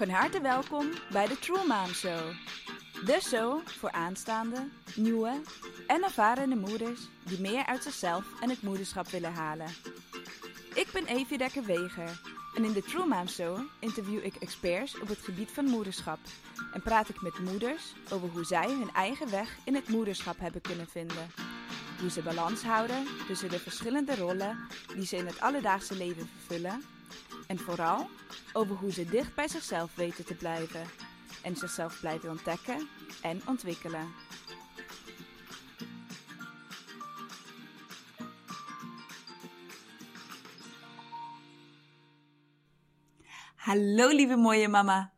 Van harte welkom bij de True Mom Show. De show voor aanstaande, nieuwe en ervarende moeders die meer uit zichzelf en het moederschap willen halen. Ik ben Evie Dekker-Weger en in de True Mom Show interview ik experts op het gebied van moederschap en praat ik met moeders over hoe zij hun eigen weg in het moederschap hebben kunnen vinden. Hoe ze balans houden tussen de verschillende rollen die ze in het alledaagse leven vervullen en vooral over hoe ze dicht bij zichzelf weten te blijven en zichzelf blijven ontdekken en ontwikkelen. Hallo lieve mooie mama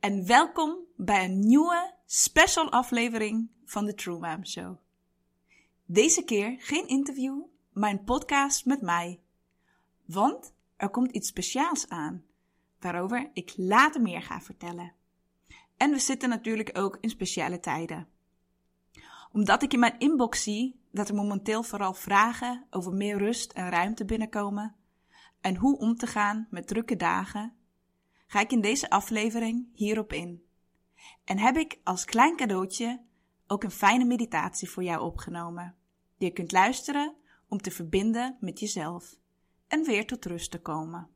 en welkom bij een nieuwe special aflevering van de True Mom Show. Deze keer geen interview, maar een podcast met mij. Want er komt iets speciaals aan, waarover ik later meer ga vertellen. En we zitten natuurlijk ook in speciale tijden. Omdat ik in mijn inbox zie dat er momenteel vooral vragen over meer rust en ruimte binnenkomen en hoe om te gaan met drukke dagen, ga ik in deze aflevering hierop in. En heb ik als klein cadeautje ook een fijne meditatie voor jou opgenomen, die je kunt luisteren om te verbinden met jezelf en weer tot rust te komen.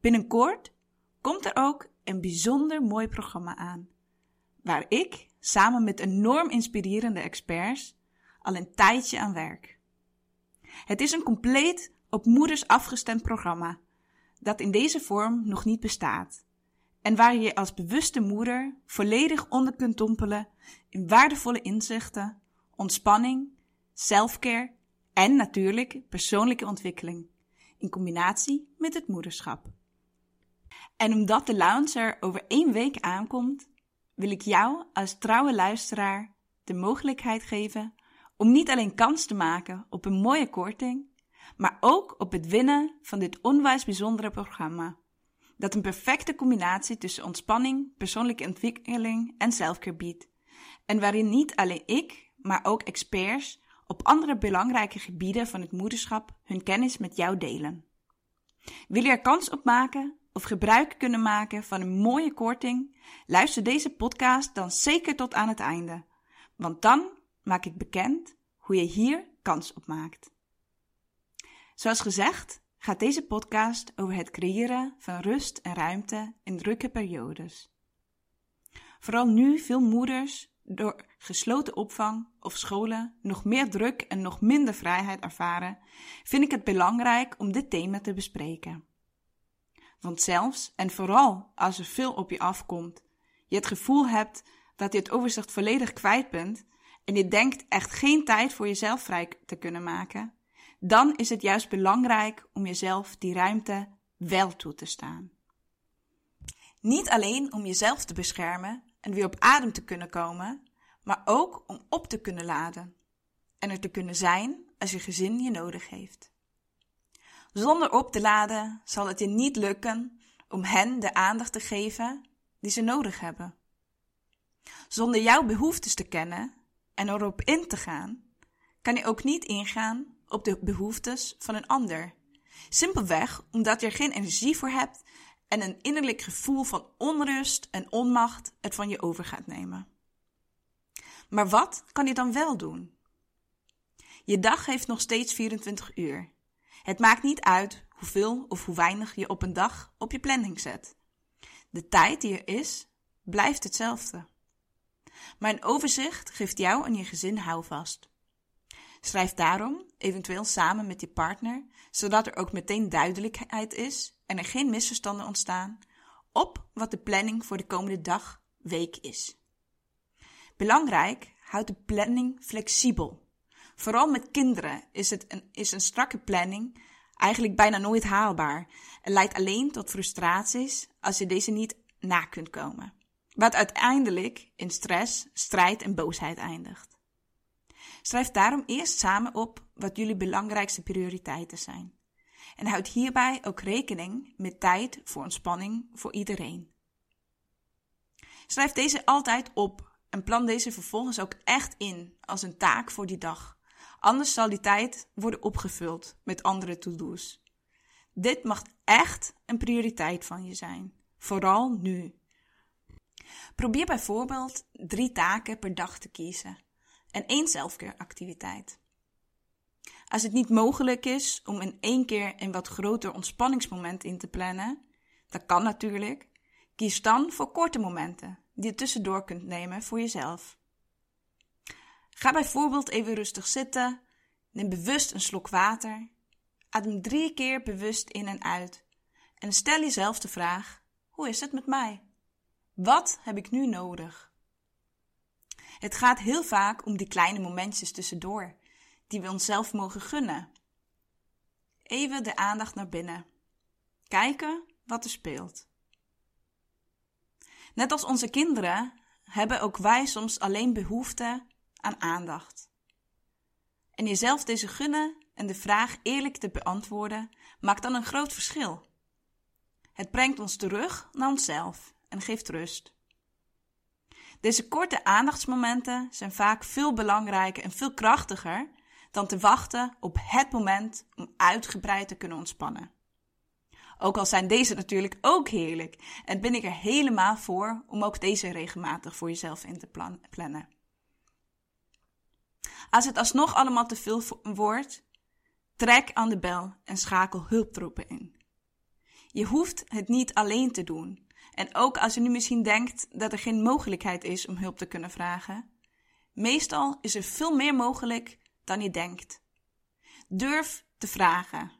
Binnenkort komt er ook een bijzonder mooi programma aan, waar ik samen met enorm inspirerende experts al een tijdje aan werk. Het is een compleet op moeders afgestemd programma dat in deze vorm nog niet bestaat en waar je als bewuste moeder volledig onder kunt dompelen in waardevolle inzichten, ontspanning, selfcare en natuurlijk persoonlijke ontwikkeling in combinatie met het moederschap. En omdat de lounge er over één week aankomt, wil ik jou als trouwe luisteraar de mogelijkheid geven om niet alleen kans te maken op een mooie korting, maar ook op het winnen van dit onwijs bijzondere programma. Dat een perfecte combinatie tussen ontspanning, persoonlijke ontwikkeling en zelfcare biedt. En waarin niet alleen ik, maar ook experts op andere belangrijke gebieden van het moederschap hun kennis met jou delen. Wil je er kans op maken of gebruik kunnen maken van een mooie korting? Luister deze podcast dan zeker tot aan het einde, want dan maak ik bekend hoe je hier kans op maakt. Zoals gezegd gaat deze podcast over het creëren van rust en ruimte in drukke periodes. Vooral nu veel moeders door gesloten opvang of scholen nog meer druk en nog minder vrijheid ervaren, vind ik het belangrijk om dit thema te bespreken. Want zelfs en vooral als er veel op je afkomt, je het gevoel hebt dat je het overzicht volledig kwijt bent en je denkt echt geen tijd voor jezelf vrij te kunnen maken, dan is het juist belangrijk om jezelf die ruimte wel toe te staan. Niet alleen om jezelf te beschermen en weer op adem te kunnen komen, maar ook om op te kunnen laden en er te kunnen zijn als je gezin je nodig heeft. Zonder op te laden zal het je niet lukken om hen de aandacht te geven die ze nodig hebben. Zonder jouw behoeftes te kennen en erop in te gaan, kan je ook niet ingaan op de behoeftes van een ander. Simpelweg omdat je er geen energie voor hebt en een innerlijk gevoel van onrust en onmacht het van je over gaat nemen. Maar wat kan je dan wel doen? Je dag heeft nog steeds 24 uur. Het maakt niet uit hoeveel of hoe weinig je op een dag op je planning zet. De tijd die er is, blijft hetzelfde. Maar een overzicht geeft jou en je gezin houvast. Schrijf daarom, eventueel samen met je partner, zodat er ook meteen duidelijkheid is en er geen misverstanden ontstaan, op wat de planning voor de komende dag, week is. Belangrijk, houd de planning flexibel. Vooral met kinderen is, het een, is een strakke planning eigenlijk bijna nooit haalbaar en leidt alleen tot frustraties als je deze niet na kunt komen. Wat uiteindelijk in stress, strijd en boosheid eindigt. Schrijf daarom eerst samen op wat jullie belangrijkste prioriteiten zijn. En houd hierbij ook rekening met tijd voor ontspanning voor iedereen. Schrijf deze altijd op en plan deze vervolgens ook echt in als een taak voor die dag. Anders zal die tijd worden opgevuld met andere to-do's. Dit mag echt een prioriteit van je zijn. vooral nu. Probeer bijvoorbeeld drie taken per dag te kiezen en één zelfkeeractiviteit. Als het niet mogelijk is om in één keer een wat groter ontspanningsmoment in te plannen, dat kan natuurlijk, kies dan voor korte momenten die je tussendoor kunt nemen voor jezelf. Ga bijvoorbeeld even rustig zitten, neem bewust een slok water, adem drie keer bewust in en uit en stel jezelf de vraag: hoe is het met mij? Wat heb ik nu nodig? Het gaat heel vaak om die kleine momentjes tussendoor, die we onszelf mogen gunnen. Even de aandacht naar binnen. Kijken wat er speelt. Net als onze kinderen hebben ook wij soms alleen behoefte aan aandacht. En jezelf deze gunnen en de vraag eerlijk te beantwoorden maakt dan een groot verschil. Het brengt ons terug naar onszelf en geeft rust. Deze korte aandachtsmomenten zijn vaak veel belangrijker en veel krachtiger dan te wachten op het moment om uitgebreid te kunnen ontspannen. Ook al zijn deze natuurlijk ook heerlijk en ben ik er helemaal voor om ook deze regelmatig voor jezelf in te plannen. Als het alsnog allemaal te veel wordt, trek aan de bel en schakel hulptroepen in. Je hoeft het niet alleen te doen. En ook als je nu misschien denkt dat er geen mogelijkheid is om hulp te kunnen vragen, meestal is er veel meer mogelijk dan je denkt. Durf te vragen.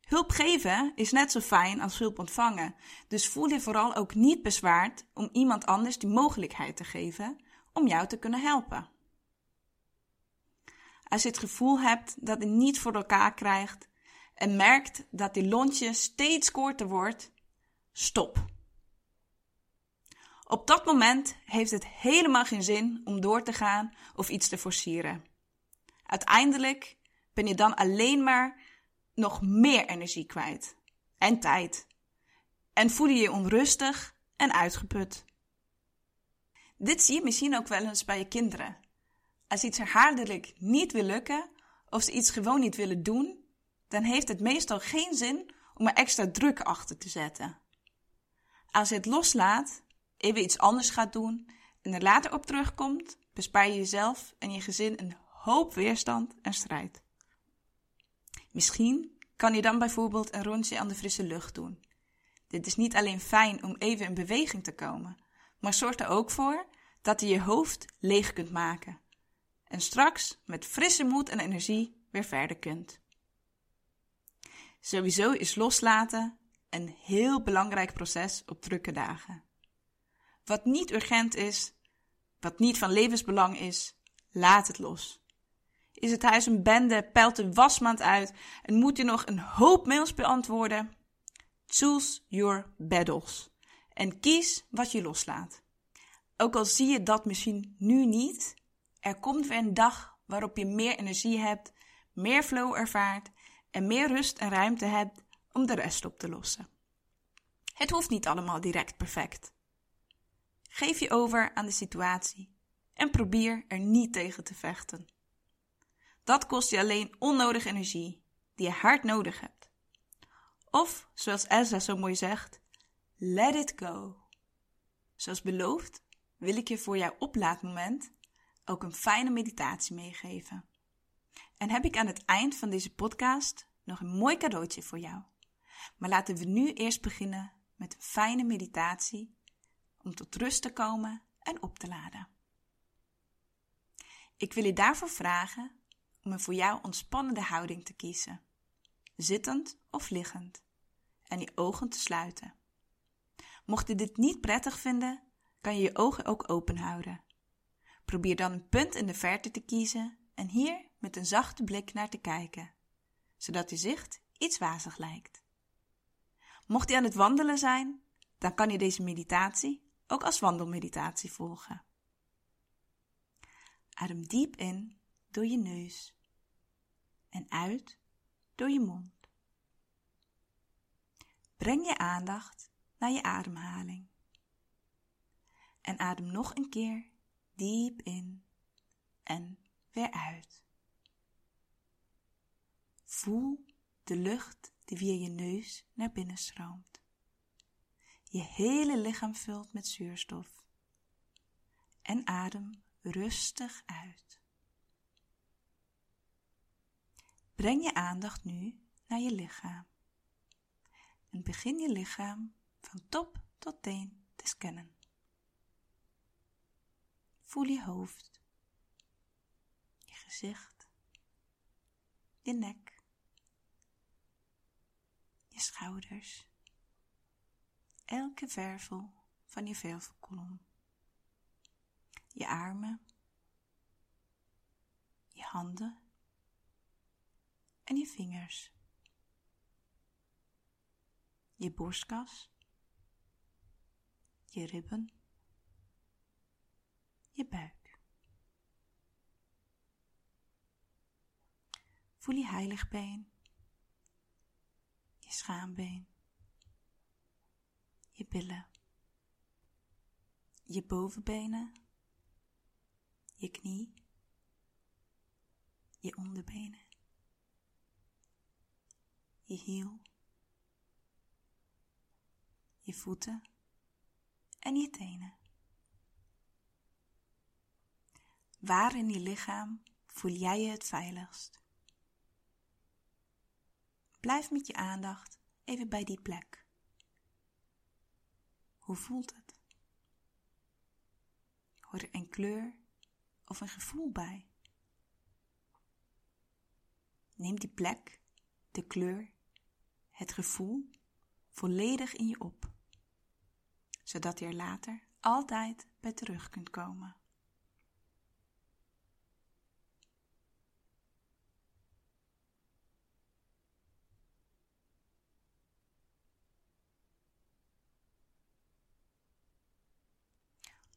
Hulp geven is net zo fijn als hulp ontvangen, dus voel je vooral ook niet bezwaard om iemand anders die mogelijkheid te geven om jou te kunnen helpen. Als je het gevoel hebt dat je niet voor elkaar krijgt en merkt dat die lontje steeds korter wordt, stop. Op dat moment heeft het helemaal geen zin om door te gaan of iets te forceren. Uiteindelijk ben je dan alleen maar nog meer energie kwijt en tijd. En voel je je onrustig en uitgeput. Dit zie je misschien ook wel eens bij je kinderen. Als iets herhaaldelijk niet wil lukken of ze iets gewoon niet willen doen, dan heeft het meestal geen zin om er extra druk achter te zetten. Als je het loslaat, even iets anders gaat doen en er later op terugkomt, bespaar je jezelf en je gezin een hoop weerstand en strijd. Misschien kan je dan bijvoorbeeld een rondje aan de frisse lucht doen. Dit is niet alleen fijn om even in beweging te komen, maar zorgt er ook voor dat je je hoofd leeg kunt maken en straks met frisse moed en energie weer verder kunt. Sowieso is loslaten een heel belangrijk proces op drukke dagen. Wat niet urgent is, wat niet van levensbelang is, laat het los. Is het huis een bende, peilt de wasmand uit en moet je nog een hoop mails beantwoorden? Choose your battles en kies wat je loslaat. Ook al zie je dat misschien nu niet, er komt weer een dag waarop je meer energie hebt, meer flow ervaart en meer rust en ruimte hebt om de rest op te lossen. Het hoeft niet allemaal direct perfect. Geef je over aan de situatie en probeer er niet tegen te vechten. Dat kost je alleen onnodige energie die je hard nodig hebt. Of, zoals Elsa zo mooi zegt, let it go. Zoals beloofd wil ik je voor jouw oplaadmoment ook een fijne meditatie meegeven. En heb ik aan het eind van deze podcast nog een mooi cadeautje voor jou. Maar laten we nu eerst beginnen met een fijne meditatie om tot rust te komen en op te laden. Ik wil je daarvoor vragen om een voor jou ontspannende houding te kiezen, zittend of liggend, en je ogen te sluiten. Mocht je dit niet prettig vinden, kan je je ogen ook open houden. Probeer dan een punt in de verte te kiezen en hier met een zachte blik naar te kijken, zodat je zicht iets wazig lijkt. Mocht je aan het wandelen zijn, dan kan je deze meditatie ook als wandelmeditatie volgen. Adem diep in door je neus en uit door je mond. Breng je aandacht naar je ademhaling. En adem nog een keer diep in en weer uit. Voel de lucht die via je neus naar binnen stroomt. Je hele lichaam vult met zuurstof. En adem rustig uit. Breng je aandacht nu naar je lichaam. En begin je lichaam van top tot teen te scannen. Voel je hoofd, je gezicht, je nek, je schouders, elke vervel van je velvelkolom, je armen, je handen en je vingers, je borstkas, je ribben, je buik. Voel je heiligbeen, je schaambeen, je billen, je bovenbenen, je knie, je onderbenen, je hiel, je voeten en je tenen. Waar in je lichaam voel jij je het veiligst? Blijf met je aandacht even bij die plek. Hoe voelt het? Hoort er een kleur of een gevoel bij? Neem die plek, de kleur, het gevoel volledig in je op, zodat je er later altijd bij terug kunt komen.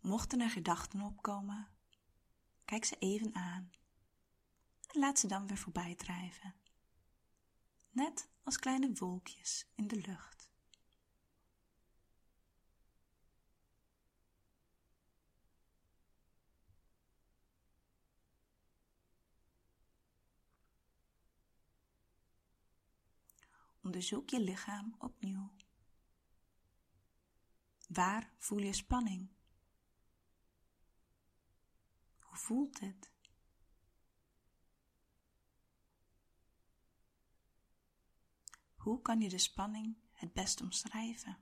Mochten er gedachten opkomen, kijk ze even aan en laat ze dan weer voorbij drijven, net als kleine wolkjes in de lucht. Onderzoek je lichaam opnieuw. Waar voel je spanning? Hoe voelt het? Hoe kan je de spanning het best omschrijven?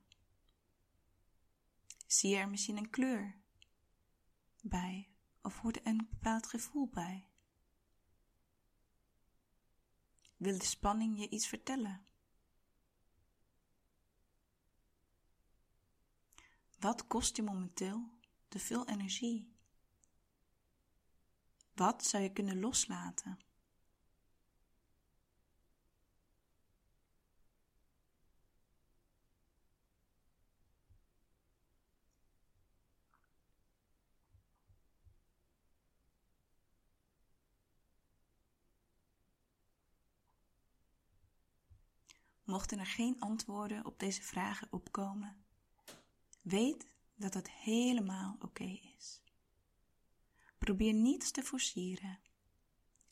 Zie je er misschien een kleur bij of hoort er een bepaald gevoel bij? Wil de spanning je iets vertellen? Wat kost je momenteel te veel energie? Wat zou je kunnen loslaten? Mochten er geen antwoorden op deze vragen opkomen, weet dat het helemaal oké is. Probeer niets te forceren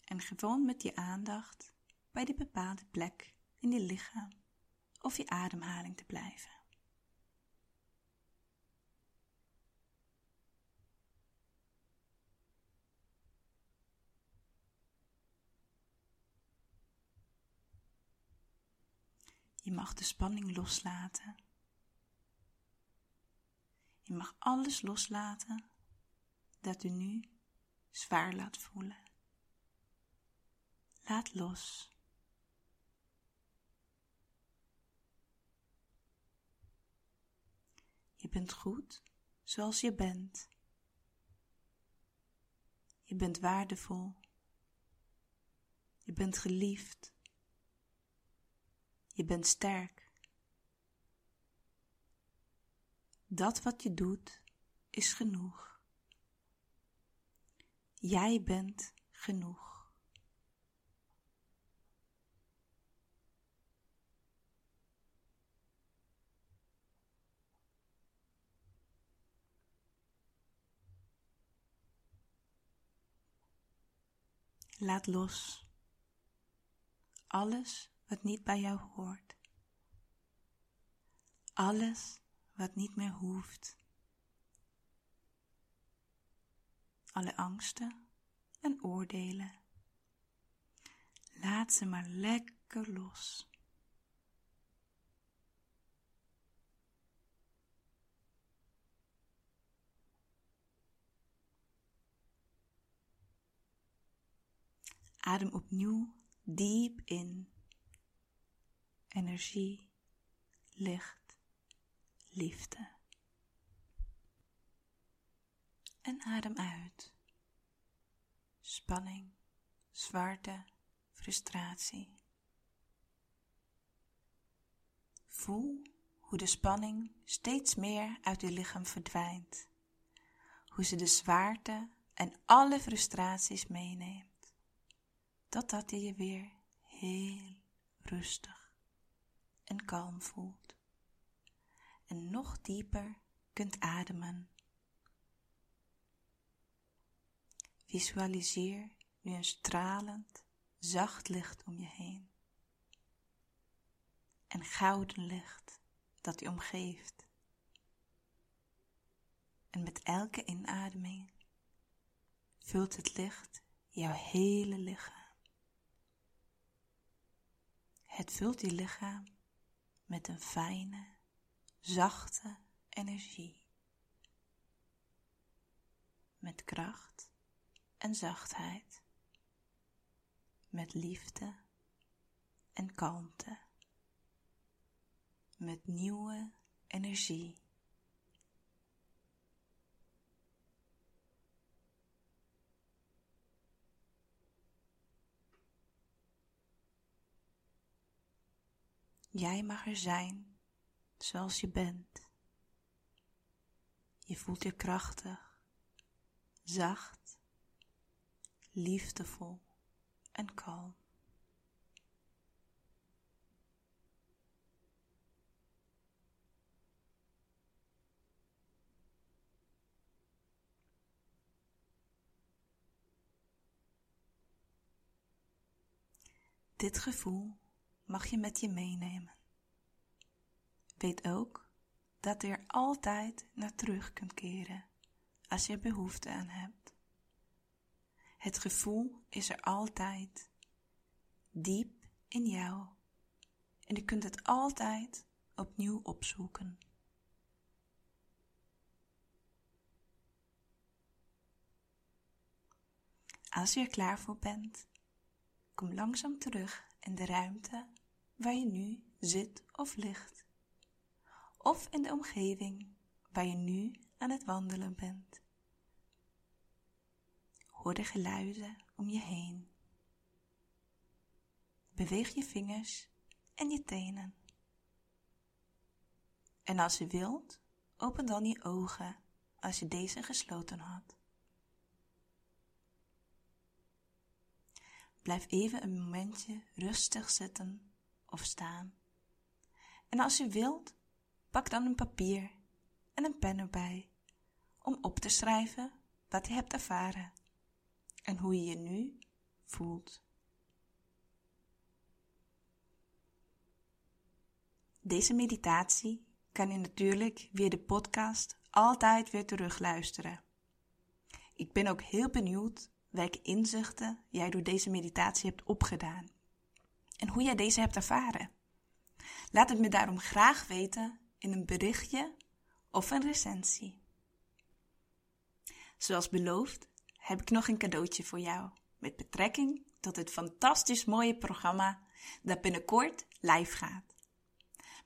en gewoon met je aandacht bij die bepaalde plek in je lichaam of je ademhaling te blijven. Je mag de spanning loslaten. Je mag alles loslaten dat u nu zwaar laat voelen. Laat los. Je bent goed zoals je bent. Je bent waardevol. Je bent geliefd. Je bent sterk. Dat wat je doet is genoeg. Jij bent genoeg. Laat los. Alles wat niet bij jou hoort. Alles wat niet meer hoeft. Alle angsten en oordelen. Laat ze maar lekker los. Adem opnieuw diep in. Energie, licht, liefde. En adem uit. Spanning, zwaarte, frustratie. Voel hoe de spanning steeds meer uit je lichaam verdwijnt. Hoe ze de zwaarte en alle frustraties meeneemt totdat je je weer heel rustig en kalm voelt en nog dieper kunt ademen. Visualiseer nu een stralend, zacht licht om je heen. En gouden licht dat je omgeeft. En met elke inademing vult het licht jouw hele lichaam. Het vult je lichaam met een fijne, zachte energie. Met kracht en zachtheid. Met liefde en kalmte. Met nieuwe energie. Jij mag er zijn zoals je bent. Je voelt je krachtig, zacht, liefdevol en kalm. Dit gevoel mag je met je meenemen. Weet ook dat je er altijd naar terug kunt keren als je behoefte aan hebt. Het gevoel is er altijd, diep in jou, en je kunt het altijd opnieuw opzoeken. Als je er klaar voor bent, kom langzaam terug in de ruimte waar je nu zit of ligt, of in de omgeving waar je nu aan het wandelen bent. Hoor de geluiden om je heen. Beweeg je vingers en je tenen. En als je wilt, open dan je ogen als je deze gesloten had. Blijf even een momentje rustig zitten of staan. En als je wilt, pak dan een papier en een pen erbij om op te schrijven wat je hebt ervaren en hoe je je nu voelt. Deze meditatie kan je natuurlijk via de podcast altijd weer terugluisteren. Ik ben ook heel benieuwd welke inzichten jij door deze meditatie hebt opgedaan en hoe jij deze hebt ervaren. Laat het me daarom graag weten in een berichtje of een recensie. Zoals beloofd heb ik nog een cadeautje voor jou met betrekking tot het fantastisch mooie programma dat binnenkort live gaat.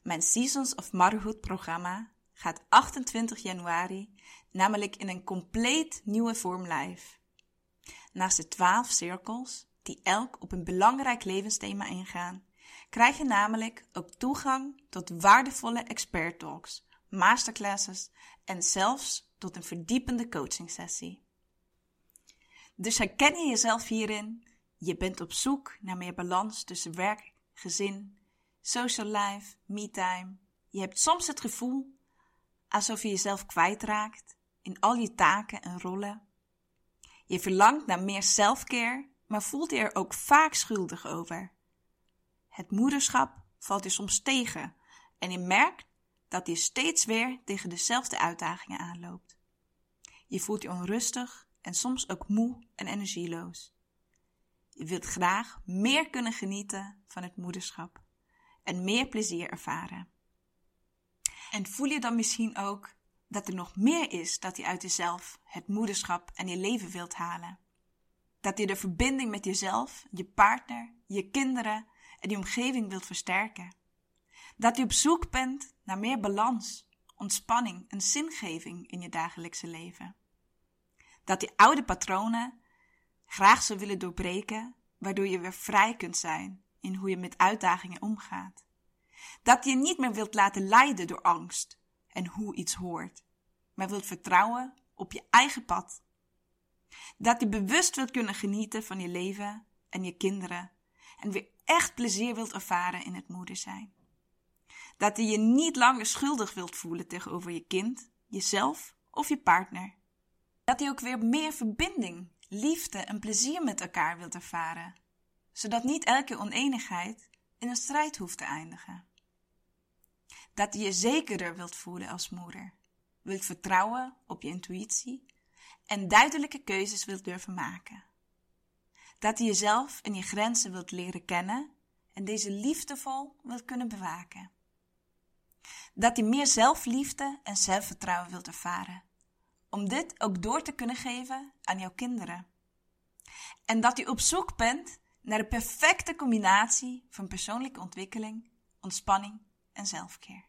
Mijn Seasons of Motherhood programma gaat 28 januari namelijk in een compleet nieuwe vorm live. Naast de 12 cirkels die elk op een belangrijk levensthema ingaan, krijg je namelijk ook toegang tot waardevolle expert talks, masterclasses en zelfs tot een verdiepende coaching sessie. Dus herken je jezelf hierin? Je bent op zoek naar meer balans tussen werk, gezin, social life, me-time. Je hebt soms het gevoel alsof je jezelf kwijtraakt in al je taken en rollen. Je verlangt naar meer selfcare maar voelt hij er ook vaak schuldig over. Het moederschap valt je soms tegen en je merkt dat je steeds weer tegen dezelfde uitdagingen aanloopt. Je voelt je onrustig en soms ook moe en energieloos. Je wilt graag meer kunnen genieten van het moederschap en meer plezier ervaren. En voel je dan misschien ook dat er nog meer is dat je uit jezelf, het moederschap en je leven wilt halen? Dat je de verbinding met jezelf, je partner, je kinderen en die omgeving wilt versterken. Dat je op zoek bent naar meer balans, ontspanning en zingeving in je dagelijkse leven. Dat je oude patronen graag zou willen doorbreken, waardoor je weer vrij kunt zijn in hoe je met uitdagingen omgaat. Dat je niet meer wilt laten leiden door angst en hoe iets hoort, maar wilt vertrouwen op je eigen pad. Dat je bewust wilt kunnen genieten van je leven en je kinderen en weer echt plezier wilt ervaren in het moeder zijn. Dat je je niet langer schuldig wilt voelen tegenover je kind, jezelf of je partner. Dat je ook weer meer verbinding, liefde en plezier met elkaar wilt ervaren, zodat niet elke oneenigheid in een strijd hoeft te eindigen. Dat je je zekerder wilt voelen als moeder, wilt vertrouwen op je intuïtie en duidelijke keuzes wilt durven maken. Dat je jezelf en je grenzen wilt leren kennen en deze liefdevol wilt kunnen bewaken. Dat je meer zelfliefde en zelfvertrouwen wilt ervaren, om dit ook door te kunnen geven aan jouw kinderen. En dat je op zoek bent naar de perfecte combinatie van persoonlijke ontwikkeling, ontspanning en zelfkeer.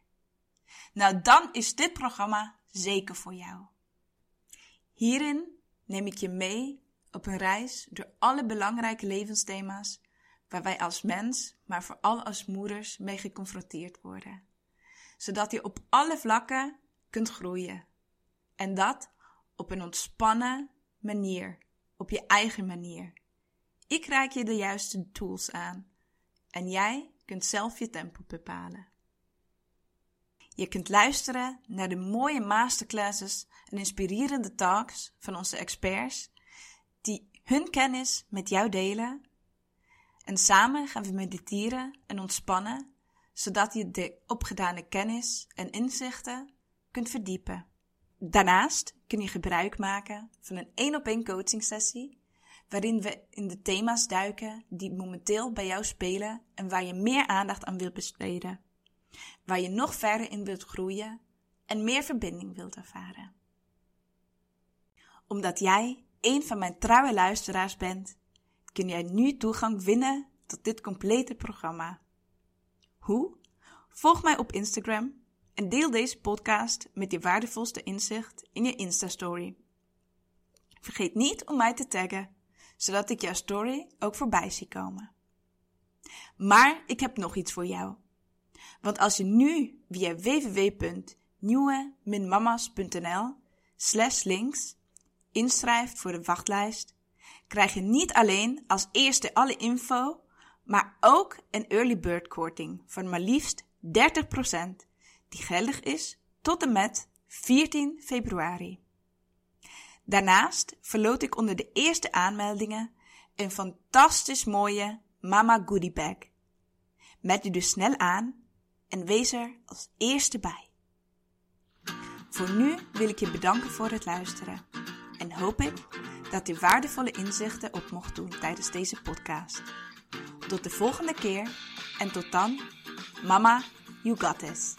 Nou, dan is dit programma zeker voor jou. Hierin neem ik je mee op een reis door alle belangrijke levensthema's waar wij als mens, maar vooral als moeders mee geconfronteerd worden. Zodat je op alle vlakken kunt groeien. En dat op een ontspannen manier, op je eigen manier. Ik reik je de juiste tools aan en jij kunt zelf je tempo bepalen. Je kunt luisteren naar de mooie masterclasses en inspirerende talks van onze experts die hun kennis met jou delen. En samen gaan we mediteren en ontspannen, zodat je de opgedane kennis en inzichten kunt verdiepen. Daarnaast kun je gebruik maken van een één op één coaching sessie, waarin we in de thema's duiken die momenteel bij jou spelen en waar je meer aandacht aan wilt besteden waar je nog verder in wilt groeien en meer verbinding wilt ervaren. Omdat jij een van mijn trouwe luisteraars bent, kun jij nu toegang winnen tot dit complete programma. Hoe? Volg mij op Instagram en deel deze podcast met je waardevolste inzicht in je Insta-story. Vergeet niet om mij te taggen, zodat ik jouw story ook voorbij zie komen. Maar ik heb nog iets voor jou. Want als je nu via www.nieuwe-mamas.nl slash links inschrijft voor de wachtlijst, krijg je niet alleen als eerste alle info, maar ook een early bird korting van maar liefst 30% die geldig is tot en met 14 februari. Daarnaast verloot ik onder de eerste aanmeldingen een fantastisch mooie Mama Goodie Bag. Met u dus snel aan en wees er als eerste bij. Voor nu wil ik je bedanken voor het luisteren en hoop ik dat je waardevolle inzichten op mocht doen tijdens deze podcast. Tot de volgende keer en tot dan, Mama, you got this.